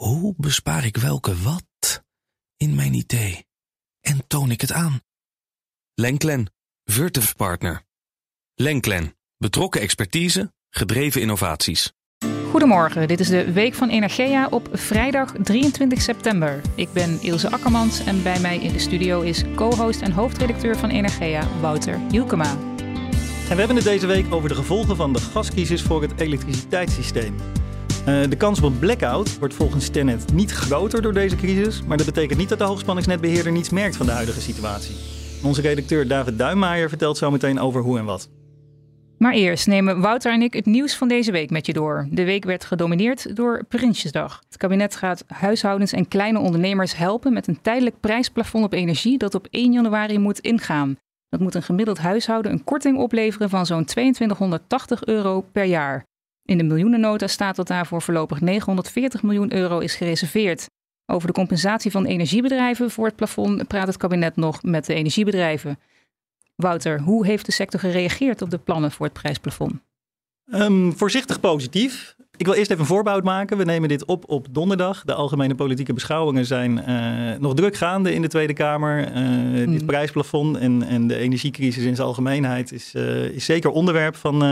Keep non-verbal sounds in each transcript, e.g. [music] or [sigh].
Hoe bespaar ik welke wat in mijn idee en toon ik het aan? Lenklen, Virtuf Partner. Lenklen, betrokken expertise, gedreven innovaties. Goedemorgen, dit is de Week van Energia op vrijdag 23 september. Ik ben Ilse Akkermans en bij mij in de studio is co-host en hoofdredacteur van Energia, Wouter Hielkema. En we hebben het deze week over de gevolgen van de gascrisis voor het elektriciteitssysteem. Uh, de kans op een blackout wordt volgens Tenet niet groter door deze crisis, maar dat betekent niet dat de hoogspanningsnetbeheerder niets merkt van de huidige situatie. Onze redacteur David Duinmaier vertelt zo meteen over hoe en wat. Maar eerst nemen Wouter en ik het nieuws van deze week met je door. De week werd gedomineerd door Prinsjesdag. Het kabinet gaat huishoudens en kleine ondernemers helpen met een tijdelijk prijsplafond op energie dat op 1 januari moet ingaan. Dat moet een gemiddeld huishouden een korting opleveren van zo'n 2280 euro per jaar. In de miljoenennota staat dat daarvoor voorlopig 940 miljoen euro is gereserveerd. Over de compensatie van energiebedrijven voor het plafond praat het kabinet nog met de energiebedrijven. Wouter, hoe heeft de sector gereageerd op de plannen voor het prijsplafond? Um, voorzichtig positief. Ik wil eerst even een voorbouw maken. We nemen dit op op donderdag. De algemene politieke beschouwingen zijn uh, nog druk gaande in de Tweede Kamer. Uh, mm. Dit prijsplafond en, en de energiecrisis in zijn algemeenheid is, uh, is zeker onderwerp van,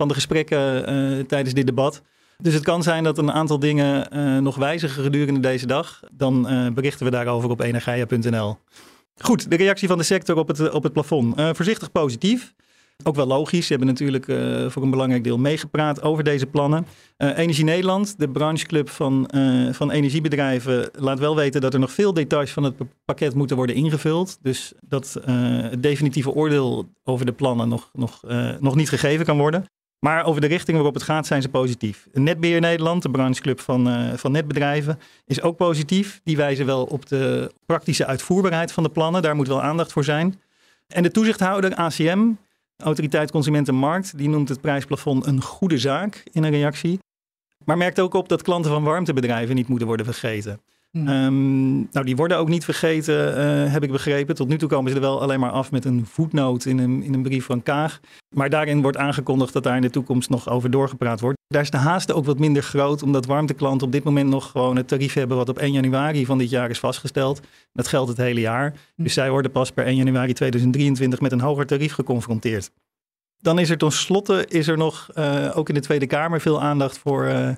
van de gesprekken tijdens dit debat. Dus het kan zijn dat een aantal dingen nog wijzigen gedurende deze dag. Dan berichten we daarover op energia.nl. Goed, de reactie van de sector op het, op het plafond. Voorzichtig positief. Ook wel logisch. Ze hebben natuurlijk voor een belangrijk deel meegepraat over deze plannen. Energie Nederland, de brancheclub van, van energiebedrijven, laat wel weten dat er nog veel details van het pakket moeten worden ingevuld. Dus dat het definitieve oordeel over de plannen nog, nog, nog niet gegeven kan worden. Maar over de richting waarop het gaat zijn ze positief. Netbeheer Nederland, de brancheclub van, uh, van netbedrijven, is ook positief. Die wijzen wel op de praktische uitvoerbaarheid van de plannen. Daar moet wel aandacht voor zijn. En de toezichthouder ACM, Autoriteit Consumentenmarkt, die noemt het prijsplafond een goede zaak in een reactie. Maar merkt ook op dat klanten van warmtebedrijven niet moeten worden vergeten. Hmm. Ehm, nou, die worden ook niet vergeten, uh, heb ik begrepen. Tot nu toe komen ze er wel alleen maar af met een voetnoot in een, in een brief van Kaag. Maar daarin wordt aangekondigd dat daar in de toekomst nog over doorgepraat wordt. Daar is de haast ook wat minder groot, omdat warmteklanten op dit moment nog gewoon het tarief hebben wat op 1 januari van dit jaar is vastgesteld. Dat geldt het hele jaar. Hmm. Dus zij worden pas per 1 januari 2023 met een hoger tarief geconfronteerd. Dan is er tenslotte is er nog, uh, ook in de Tweede Kamer, veel aandacht voor uh,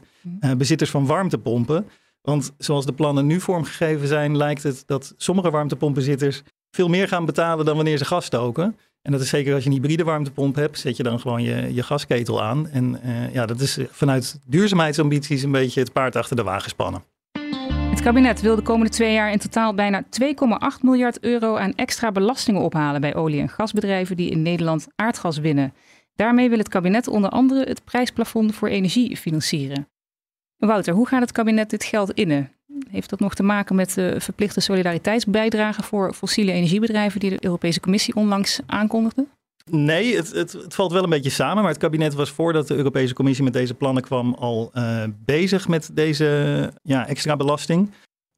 uh, bezitters van warmtepompen. Want zoals de plannen nu vormgegeven zijn, lijkt het dat sommige warmtepompenzitters veel meer gaan betalen dan wanneer ze gas stoken. En dat is zeker als je een hybride warmtepomp hebt, zet je dan gewoon je, je gasketel aan. En uh, ja, dat is vanuit duurzaamheidsambities een beetje het paard achter de wagen spannen. Het kabinet wil de komende twee jaar in totaal bijna 2,8 miljard euro aan extra belastingen ophalen bij olie- en gasbedrijven die in Nederland aardgas winnen. Daarmee wil het kabinet onder andere het prijsplafond voor energie financieren. Wouter, hoe gaat het kabinet dit geld innen? Heeft dat nog te maken met de verplichte solidariteitsbijdrage voor fossiele energiebedrijven die de Europese Commissie onlangs aankondigde? Nee, het, het, valt wel een beetje samen. Maar het kabinet was voordat de Europese Commissie met deze plannen kwam al uh, bezig met deze ja, extra belasting.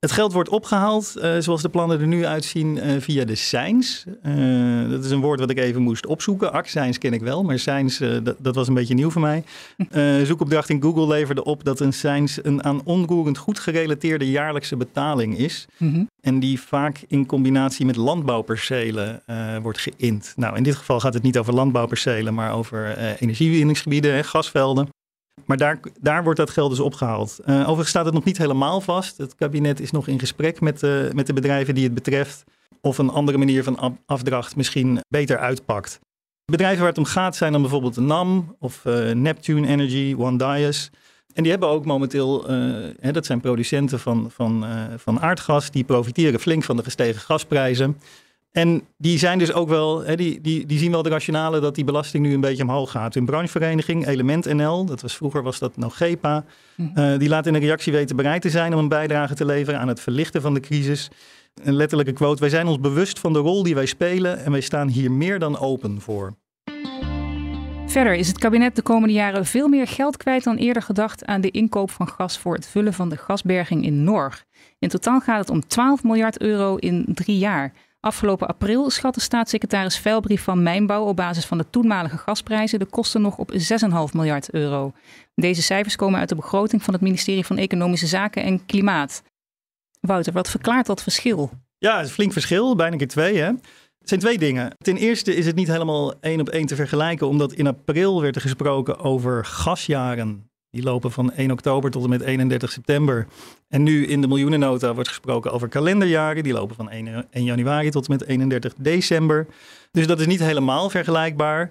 Het geld wordt opgehaald, uh, zoals de plannen er nu uitzien, uh, via de SEINS. Uh, dat is een woord wat ik even moest opzoeken. ACSEINS ken ik wel, maar SEINS, dat, dat, was een beetje nieuw voor mij. [laughs] zoekopdracht in Google leverde op dat een SEINS een aan onroerend goed gerelateerde jaarlijkse betaling is. Mm -hmm. En die vaak in combinatie met landbouwpercelen wordt geïnd. Nou, in dit geval gaat het niet over landbouwpercelen, maar over energiewinningsgebieden, gasvelden. Maar daar, daar wordt dat geld dus opgehaald. Uh, overigens staat het nog niet helemaal vast. Het kabinet is nog in gesprek met, uh, met de bedrijven die het betreft. Of een andere manier van afdracht misschien beter uitpakt. Bedrijven waar het om gaat zijn dan bijvoorbeeld NAM of uh, Neptune Energy, One Dias. En die hebben ook momenteel, hè, dat zijn producenten van, van, van aardgas, die profiteren flink van de gestegen gasprijzen. En die zijn dus ook wel, hè, die, die, die zien wel de rationale dat die belasting nu een beetje omhoog gaat. Hun branchevereniging, Element NL, dat was vroeger was dat nog GEPA, uh, die laat in een reactie weten bereid te zijn om een bijdrage te leveren aan het verlichten van de crisis. Een letterlijke quote, wij zijn ons bewust van de rol die wij spelen en wij staan hier meer dan open voor. Verder is het kabinet de komende jaren veel meer geld kwijt dan eerder gedacht aan de inkoop van gas voor het vullen van de gasberging in Norg. In totaal gaat het om 12 miljard euro in drie jaar. Afgelopen april schatte staatssecretaris Velbrief van Mijnbouw op basis van de toenmalige gasprijzen de kosten nog op 6,5 miljard euro. Deze cijfers komen uit de begroting van het ministerie van Economische Zaken en Klimaat. Wouter, wat verklaart dat verschil? Ja, het is een flink verschil, bijna keer twee. Hè? Het zijn twee dingen. Ten eerste is het niet helemaal één op één te vergelijken, omdat in april werd er gesproken over gasjaren. Die lopen van 1 oktober tot en met 31 september. En nu in de miljoenennota wordt gesproken over kalenderjaren. Die lopen van 1, 1 januari tot en met 31 december. Dus dat is niet helemaal vergelijkbaar.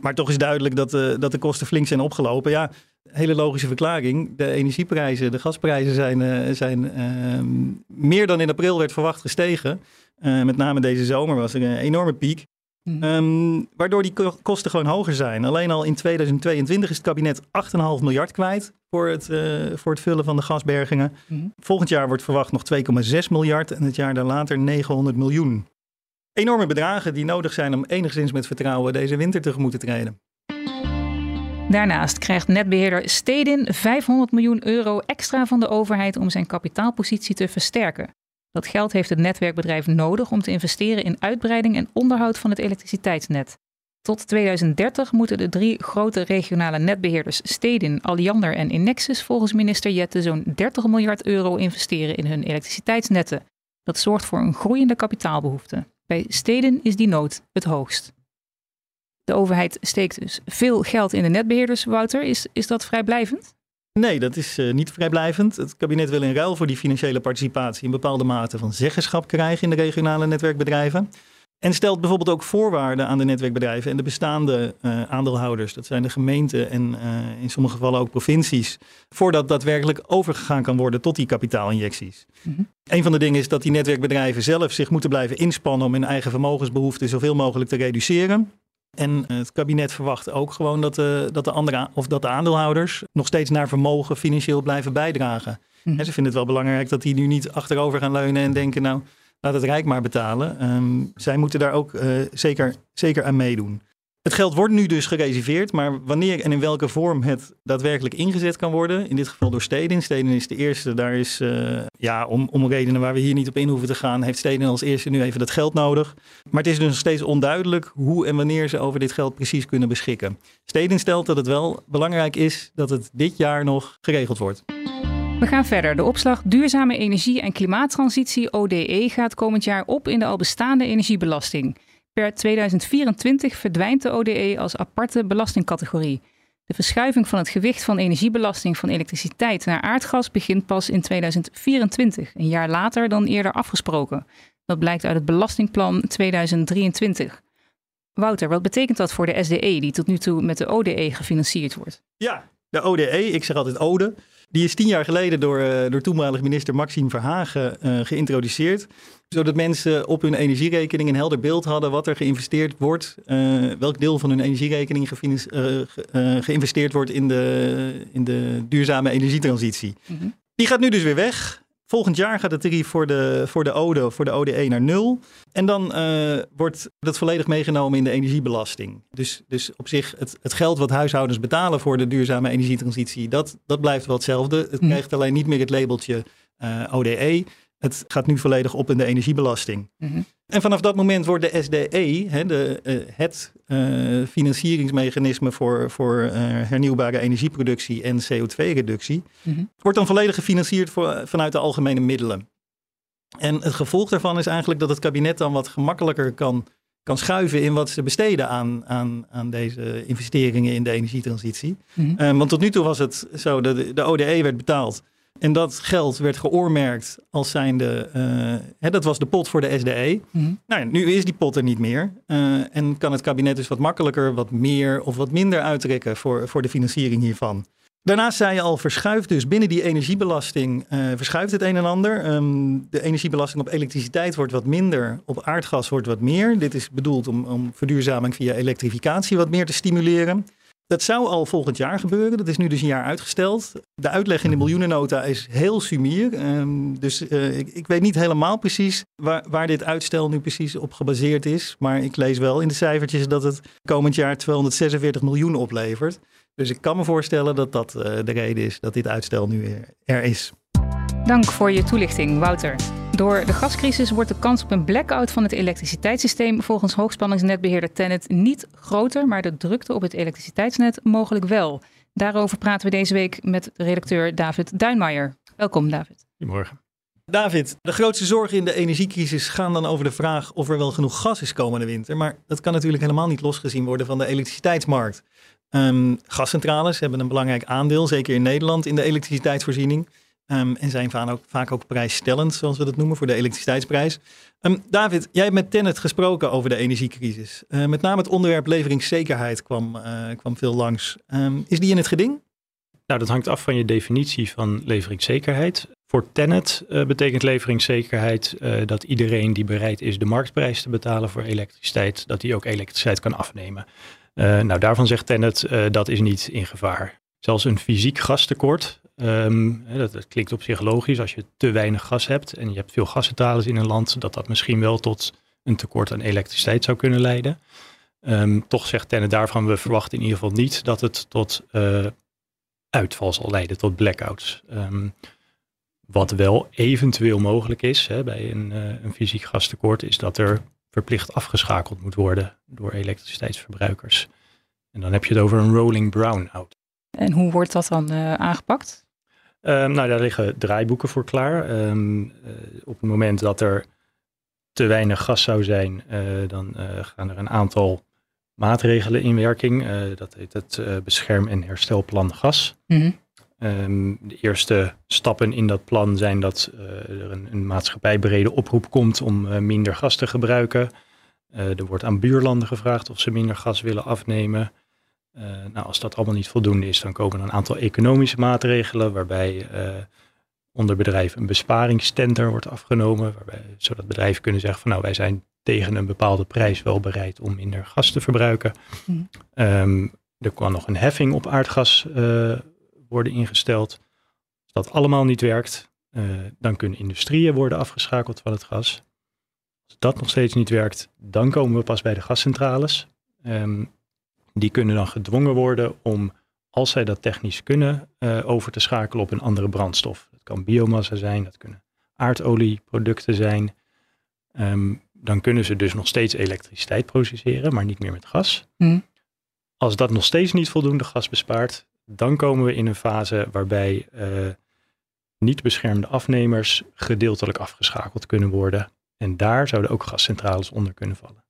Maar toch is duidelijk dat de, dat de kosten flink zijn opgelopen. Ja, hele logische verklaring. De energieprijzen, de gasprijzen zijn, uh, zijn uh, meer dan in april werd verwacht gestegen. Uh, met name deze zomer was er een enorme piek. Mm. Um, waardoor die kosten gewoon hoger zijn. Alleen al in 2022 is het kabinet 8,5 miljard kwijt voor het, voor het vullen van de gasbergingen. Mm. Volgend jaar wordt verwacht nog 2,6 miljard en het jaar daarlater 900 miljoen. Enorme bedragen die nodig zijn om enigszins met vertrouwen deze winter tegemoet te treden. Daarnaast krijgt netbeheerder Stedin 500 miljoen euro extra van de overheid om zijn kapitaalpositie te versterken. Dat geld heeft het netwerkbedrijf nodig om te investeren in uitbreiding en onderhoud van het elektriciteitsnet. Tot 2030 moeten de drie grote regionale netbeheerders Stedin, Alliander en Inexus volgens minister Jette zo'n 30 miljard euro investeren in hun elektriciteitsnetten. Dat zorgt voor een groeiende kapitaalbehoefte. Bij Stedin is die nood het hoogst. De overheid steekt dus veel geld in de netbeheerders, Wouter. Is, is dat vrijblijvend? Nee, dat is uh, niet vrijblijvend. Het kabinet wil in ruil voor die financiële participatie een bepaalde mate van zeggenschap krijgen in de regionale netwerkbedrijven. En stelt bijvoorbeeld ook voorwaarden aan de netwerkbedrijven en de bestaande uh, aandeelhouders. Dat zijn de gemeenten en uh, in sommige gevallen ook provincies. Voordat daadwerkelijk overgegaan kan worden tot die kapitaalinjecties. Mm -hmm. Een van de dingen is dat die netwerkbedrijven zelf zich moeten blijven inspannen om hun eigen vermogensbehoeften zoveel mogelijk te reduceren. En het kabinet verwacht ook gewoon dat de, dat de, andere, of dat de aandeelhouders nog steeds naar vermogen financieel blijven bijdragen. Mm. En ze vinden het wel belangrijk dat die nu niet achterover gaan leunen en denken, nou, laat het Rijk maar betalen. Um, zij moeten daar ook uh, zeker, zeker aan meedoen. Het geld wordt nu dus gereserveerd, maar wanneer en in welke vorm het daadwerkelijk ingezet kan worden, in dit geval door Stedin. Stedin is de eerste, daar is, uh, ja, om, om redenen waar we hier niet op in hoeven te gaan, heeft Stedin als eerste nu even dat geld nodig. Maar het is dus nog steeds onduidelijk hoe en wanneer ze over dit geld precies kunnen beschikken. Stedin stelt dat het wel belangrijk is dat het dit jaar nog geregeld wordt. We gaan verder. De opslag Duurzame Energie en Klimaattransitie ODE gaat komend jaar op in de al bestaande energiebelasting. Per 2024 verdwijnt de ODE als aparte belastingcategorie. De verschuiving van het gewicht van energiebelasting van elektriciteit naar aardgas begint pas in 2024, een jaar later dan eerder afgesproken. Dat blijkt uit het belastingplan 2023. Wouter, wat betekent dat voor de SDE die tot nu toe met de ODE gefinancierd wordt? Ja, de ODE, ik zeg altijd ODE, die is tien jaar geleden door, uh, door toenmalig minister Maxime Verhagen uh, geïntroduceerd. Zodat mensen op hun energierekening een helder beeld hadden wat er geïnvesteerd wordt. Uh, welk deel van hun energierekening ge geïnvesteerd wordt in de, in de duurzame energietransitie. Mm -hmm. Die gaat nu dus weer weg. Volgend jaar gaat het tarief voor de, voor de ODE, voor de ODE naar nul. En dan uh, wordt dat volledig meegenomen in de energiebelasting. Dus, dus op zich, het, het geld wat huishoudens betalen voor de duurzame energietransitie, dat, dat blijft wel hetzelfde. Het krijgt alleen niet meer het labeltje uh, ODE. Het gaat nu volledig op in de energiebelasting. Mm -hmm. En vanaf dat moment wordt de SDE, hè, de, uh, het uh, financieringsmechanisme voor, voor uh, hernieuwbare energieproductie en CO2-reductie, mm -hmm. wordt dan volledig gefinancierd voor, vanuit de algemene middelen. En het gevolg daarvan is eigenlijk dat het kabinet dan wat gemakkelijker kan, kan schuiven in wat ze besteden aan, aan, aan deze investeringen in de energietransitie. Mm -hmm. want tot nu toe was het zo, dat de, de ODE werd betaald en dat geld werd geoormerkt als zijnde, uh, hè, dat was de pot voor de SDE. Mm-hmm. Nou ja, nu is die pot er niet meer. Uh, en kan het kabinet dus wat makkelijker, wat meer of wat minder uittrekken voor, voor de financiering hiervan. Daarnaast zei je al, verschuift dus binnen die energiebelasting, uh, verschuift het een en ander. Um, de energiebelasting op elektriciteit wordt wat minder, op aardgas wordt wat meer. Dit is bedoeld om, om verduurzaming via elektrificatie wat meer te stimuleren. Dat zou al volgend jaar gebeuren. Dat is nu dus een jaar uitgesteld. De uitleg in de miljoenennota is heel sumier. Um, dus uh, ik, ik, weet niet helemaal precies waar, waar, dit uitstel nu precies op gebaseerd is. Maar ik lees wel in de cijfertjes dat het komend jaar 246 miljoen oplevert. Dus ik kan me voorstellen dat dat uh, de reden is dat dit uitstel nu er is. Dank voor je toelichting, Wouter. Door de gascrisis wordt de kans op een blackout van het elektriciteitssysteem volgens hoogspanningsnetbeheerder Tennet niet groter, maar de drukte op het elektriciteitsnet mogelijk wel. Daarover praten we deze week met redacteur David Duinmaier. Welkom David. Goedemorgen. David, de grootste zorgen in de energiecrisis gaan dan over de vraag of er wel genoeg gas is komende winter. Maar dat kan natuurlijk helemaal niet losgezien worden van de elektriciteitsmarkt. Um, gascentrales hebben een belangrijk aandeel, zeker in Nederland, in de elektriciteitsvoorziening. Um, en zijn vaak ook, vaak ook prijsstellend, zoals we dat noemen, voor de elektriciteitsprijs. Um, David, jij hebt met Tennet gesproken over de energiecrisis. Uh, met name het onderwerp leveringszekerheid kwam, uh, kwam veel langs. Is die in het geding? Nou, dat hangt af van je definitie van leveringszekerheid. Voor Tennet uh, betekent leveringszekerheid dat iedereen die bereid is de marktprijs te betalen voor elektriciteit, dat die ook elektriciteit kan afnemen. nou, daarvan zegt Tennet dat is niet in gevaar. Zelfs een fysiek gastekort, Um, dat, dat, klinkt op zich logisch als je te weinig gas hebt en je hebt veel gascentrales in een land, dat dat misschien wel tot een tekort aan elektriciteit zou kunnen leiden. Um, toch zegt Tenne daarvan, we verwachten in ieder geval niet dat het tot uh, uitval zal leiden, tot blackouts. Um, wat wel eventueel mogelijk is hè, bij een, uh, een fysiek gastekort, is dat er verplicht afgeschakeld moet worden door elektriciteitsverbruikers. En dan heb je het over een rolling brownout. En hoe wordt dat dan uh, aangepakt? Um, nou, daar liggen draaiboeken voor klaar. Um, uh, op het moment dat er te weinig gas zou zijn, uh, dan uh, gaan er een aantal maatregelen in werking. dat heet het bescherm- en herstelplan gas. Mm -hmm. um, de eerste stappen in dat plan zijn dat er een, een maatschappijbrede oproep komt om minder gas te gebruiken. er wordt aan buurlanden gevraagd of ze minder gas willen afnemen. Uh, nou, als dat allemaal niet voldoende is, dan komen er een aantal economische maatregelen, waarbij uh, onder bedrijven een besparingstender wordt afgenomen, waarbij, zodat bedrijven kunnen zeggen van nou, wij zijn tegen een bepaalde prijs wel bereid om minder gas te verbruiken. Mm. Um, er kan nog een heffing op aardgas uh, worden ingesteld. Als dat allemaal niet werkt, dan kunnen industrieën worden afgeschakeld van het gas. Als dat nog steeds niet werkt, dan komen we pas bij de gascentrales. Um, die kunnen dan gedwongen worden om, als zij dat technisch kunnen, uh, over te schakelen op een andere brandstof. Dat kan biomassa zijn, dat kunnen aardolieproducten zijn. Um, dan kunnen ze dus nog steeds elektriciteit produceren, maar niet meer met gas. Mm. Als dat nog steeds niet voldoende gas bespaart, dan komen we in een fase waarbij uh, niet beschermde afnemers gedeeltelijk afgeschakeld kunnen worden. En daar zouden ook gascentrales onder kunnen vallen.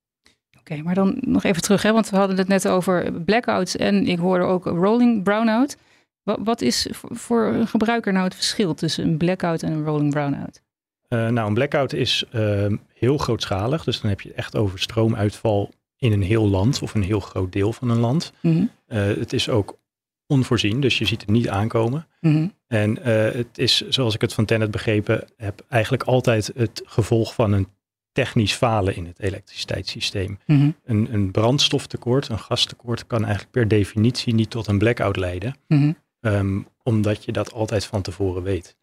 Oké, maar dan nog even terug, hè, want we hadden het net over blackouts en ik hoorde ook rolling brownout. Wat, wat is voor een gebruiker nou het verschil tussen een blackout en een rolling brownout? Uh, nou, een blackout is uh, heel grootschalig, dus dan heb je echt over stroomuitval in een heel land of een heel groot deel van een land. Mm -hmm. uh, het is ook onvoorzien, dus je ziet het niet aankomen. Mm -hmm. En het is, zoals ik het van Tennet begrepen heb, eigenlijk altijd het gevolg van een technisch falen in het elektriciteitssysteem. Mm -hmm. een, een, brandstoftekort, een gastekort, kan eigenlijk per definitie niet tot een blackout leiden, mm -hmm. um, omdat je dat altijd van tevoren weet.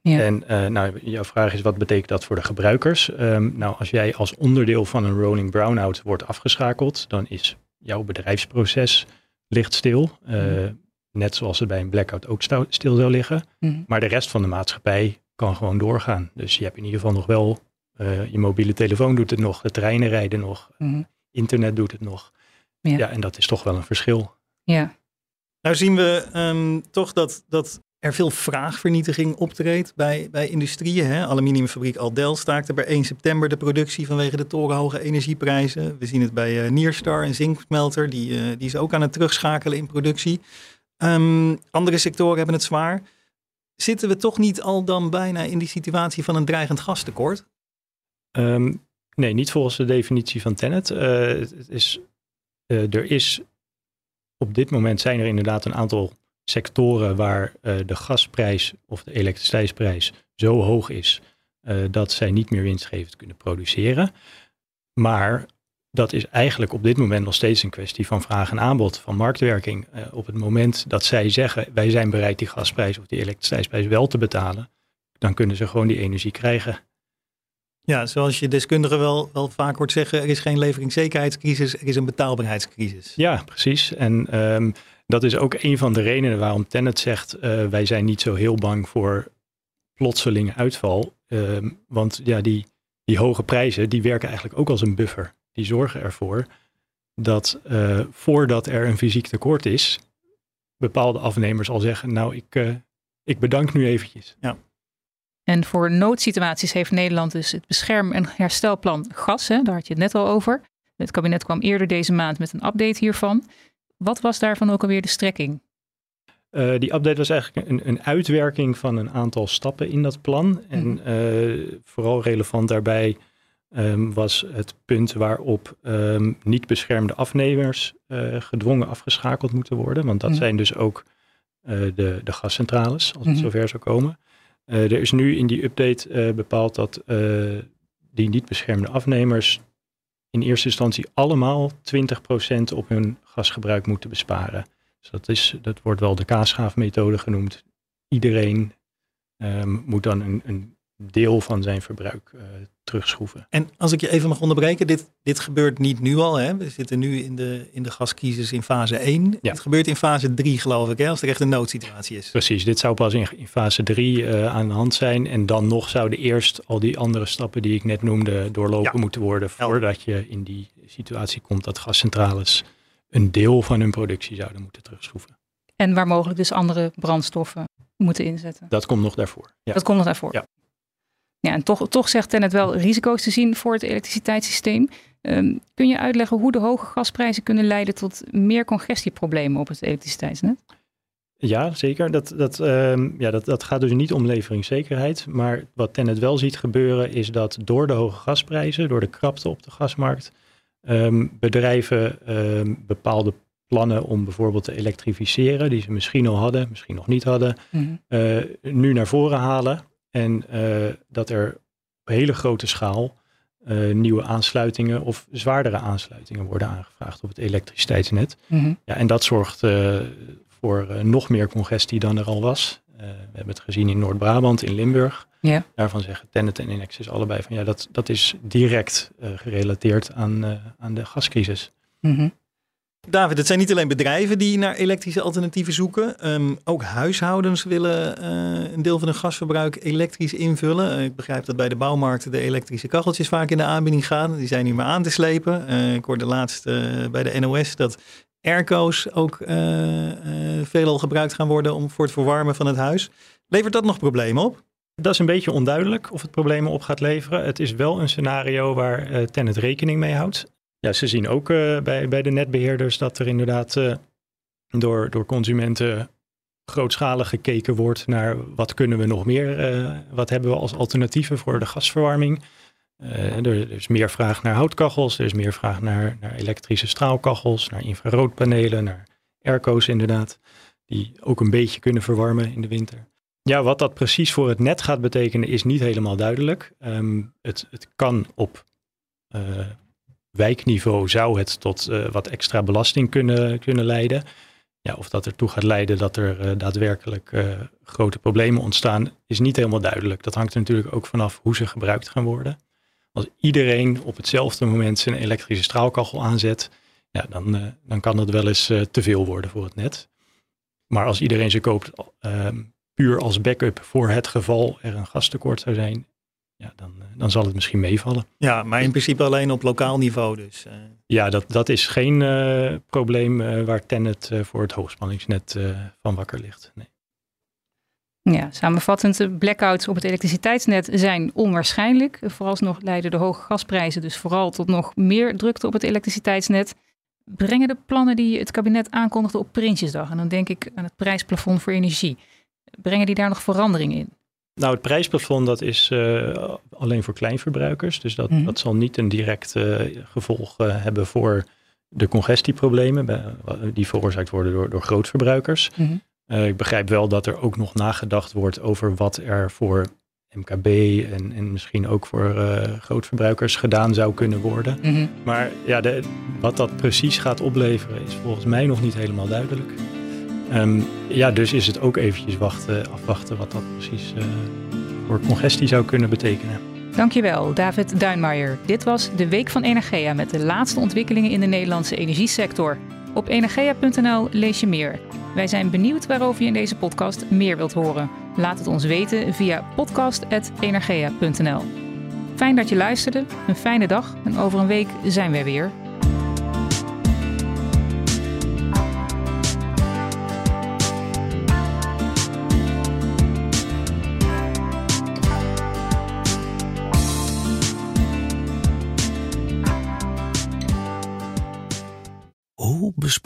Ja. En uh, nou, jouw vraag is, wat betekent dat voor de gebruikers? Um, nou, als jij als onderdeel van een rolling brownout wordt afgeschakeld, dan is jouw bedrijfsproces ligt stil. Uh, mm -hmm. Net zoals het bij een blackout ook stil zou liggen. Maar de rest van de maatschappij kan gewoon doorgaan. Dus je hebt in ieder geval nog wel uh, je mobiele telefoon doet het nog, de treinen rijden nog, mm -hmm. internet doet het nog. Ja. ja. en dat is toch wel een verschil. Ja. Nou zien we um, toch dat, dat er veel vraagvernietiging optreedt bij, bij industrieën. Hè? Aluminiumfabriek Aldel staakte per 1 september de productie vanwege de torenhoge energieprijzen. We zien het bij uh, Nierstar, een zinksmelter, die, uh, die is ook aan het terugschakelen in productie. Um, andere sectoren hebben het zwaar. Zitten we toch niet al dan bijna in die situatie van een dreigend gastekort? Um, nee, niet volgens de definitie van Tenet. Uh, het is, uh, er is op dit moment zijn er inderdaad een aantal sectoren waar uh, de gasprijs of de elektriciteitsprijs zo hoog is dat zij niet meer winstgevend kunnen produceren. Maar dat is eigenlijk op dit moment nog steeds een kwestie van vraag en aanbod, van marktwerking. op het moment dat zij zeggen wij zijn bereid die gasprijs of die elektriciteitsprijs wel te betalen, dan kunnen ze gewoon die energie krijgen. Ja, zoals je deskundige wel, wel vaak hoort zeggen, er is geen leveringszekerheidscrisis, er is een betaalbaarheidscrisis. Ja, precies. En um, dat is ook een van de redenen waarom Tennet zegt, uh, wij zijn niet zo heel bang voor plotselinge uitval. Ehm, want ja, die, die hoge prijzen, die werken eigenlijk ook als een buffer. Die zorgen ervoor dat uh, voordat er een fysiek tekort is, bepaalde afnemers al zeggen, nou ik, uh, ik bedank nu eventjes. Ja. En voor noodsituaties heeft Nederland dus het bescherm- en herstelplan gas, hè, daar had je het net al over. Het kabinet kwam eerder deze maand met een update hiervan. Wat was daarvan ook alweer de strekking? Uh, die update was eigenlijk een, een, uitwerking van een aantal stappen in dat plan. En uh, vooral relevant daarbij um, was het punt waarop um, niet beschermde afnemers uh, gedwongen afgeschakeld moeten worden. Want dat mm. zijn dus ook de, de gascentrales, als het mm. zover zou komen. Er is nu in die update bepaald dat die niet beschermde afnemers in eerste instantie allemaal 20% op hun gasgebruik moeten besparen. Dus dat, is, dat wordt wel de kaasschaafmethode genoemd. Iedereen moet dan een, een, deel van zijn verbruik uh, terugschroeven. En als ik je even mag onderbreken, dit, dit gebeurt niet nu al. Hè? We zitten nu in de, in de gaskiezers in fase 1. Ja. Het gebeurt in fase 3 geloof ik, hè? als er echt een noodsituatie is. Precies, dit zou pas in, in fase 3 uh, eh, aan de hand zijn. En dan nog zouden eerst al die andere stappen die ik net noemde doorlopen ja. moeten worden. Voordat je in die situatie komt dat gascentrales een deel van hun productie zouden moeten terugschroeven. En waar mogelijk dus andere brandstoffen moeten inzetten. Dat komt nog daarvoor. Ja. Dat komt nog daarvoor. Ja. Ja, en toch, toch zegt Tennet wel risico's te zien voor het elektriciteitssysteem. Um, kun je uitleggen hoe de hoge gasprijzen kunnen leiden tot meer congestieproblemen op het elektriciteitsnet? Ja, zeker. Dat, dat, um, ja, dat, dat gaat dus niet om leveringszekerheid. Maar wat Tennet wel ziet gebeuren is dat door de hoge gasprijzen, door de krapte op de gasmarkt, um, bedrijven bepaalde plannen om bijvoorbeeld te elektrificeren, die ze misschien al hadden, misschien nog niet hadden, mm -hmm. uh, nu naar voren halen. En uh, dat er op hele grote schaal uh, nieuwe aansluitingen of zwaardere aansluitingen worden aangevraagd op het elektriciteitsnet. Mm -hmm. ja, en dat zorgt uh, voor nog meer congestie dan er al was. we hebben het gezien in Noord-Brabant, in Limburg. Ja. Daarvan zeggen Tennet en Inexis allebei van ja, dat, dat is direct gerelateerd aan, aan de gascrisis. Mm -hmm. David, het zijn niet alleen bedrijven die naar elektrische alternatieven zoeken. Um, ook huishoudens willen uh, een deel van hun gasverbruik elektrisch invullen. Uh, ik begrijp dat bij de bouwmarkt de elektrische kacheltjes vaak in de aanbieding gaan. Die zijn nu maar aan te slepen. Uh, ik hoorde laatst bij de NOS dat airco's ook veelal gebruikt gaan worden om, voor het verwarmen van het huis. Levert dat nog problemen op? Dat is een beetje onduidelijk of het problemen op gaat leveren. Het is wel een scenario waar uh, Tennet rekening mee houdt. Ja, ze zien ook uh, bij, bij de netbeheerders dat er inderdaad uh, door, door consumenten grootschalig gekeken wordt naar wat kunnen we nog meer, uh, wat hebben we als alternatieven voor de gasverwarming. Er, er, is meer vraag naar houtkachels, er is meer vraag naar, naar elektrische straalkachels, naar infraroodpanelen, naar airco's inderdaad, die ook een beetje kunnen verwarmen in de winter. Ja, wat dat precies voor het net gaat betekenen is niet helemaal duidelijk. Um, het, het kan op wijkniveau zou het tot uh, wat extra belasting kunnen, kunnen leiden. Ja, of dat ertoe gaat leiden dat er uh, daadwerkelijk uh, grote problemen ontstaan, is niet helemaal duidelijk. Dat hangt er natuurlijk ook vanaf hoe ze gebruikt gaan worden. Als iedereen op hetzelfde moment zijn elektrische straalkachel aanzet, ja, dan, dan kan dat wel eens te veel worden voor het net. Maar als iedereen ze koopt puur als backup voor het geval er een gastekort zou zijn, ja, dan, eh, dan zal het misschien meevallen. Ja, maar in principe alleen op lokaal niveau dus. Uh... Ja, dat, dat is geen uh, probleem uh, waar Tennet voor het hoogspanningsnet van wakker ligt. Nee. Ja, samenvattend, blackouts op het elektriciteitsnet zijn onwaarschijnlijk. Vooralsnog leiden de hoge gasprijzen dus vooral tot nog meer drukte op het elektriciteitsnet. Brengen de plannen die het kabinet aankondigde op Prinsjesdag, en dan denk ik aan het prijsplafond voor energie, brengen die daar nog verandering in? Nou, het prijsplafond dat is uh, alleen voor kleinverbruikers. Dus dat, mm -hmm. dat zal niet een direct uh, gevolg uh, hebben voor de congestieproblemen bij, die veroorzaakt worden door, door grootverbruikers. Mm -hmm. ik begrijp wel dat er ook nog nagedacht wordt over wat er voor MKB en, en misschien ook voor grootverbruikers gedaan zou kunnen worden. Mm -hmm. Maar ja, de, wat dat precies gaat opleveren is volgens mij nog niet helemaal duidelijk. Um, ja, dus is het ook eventjes wachten, afwachten wat dat precies uh, voor congestie zou kunnen betekenen. Dankjewel, David Duinmaier. Dit was de Week van Energia met de laatste ontwikkelingen in de Nederlandse energiesector. Op energia.nl lees je meer. Wij zijn benieuwd waarover je in deze podcast meer wilt horen. Laat het ons weten via podcast.energia.nl. Fijn dat je luisterde, een fijne dag en over een week zijn we weer.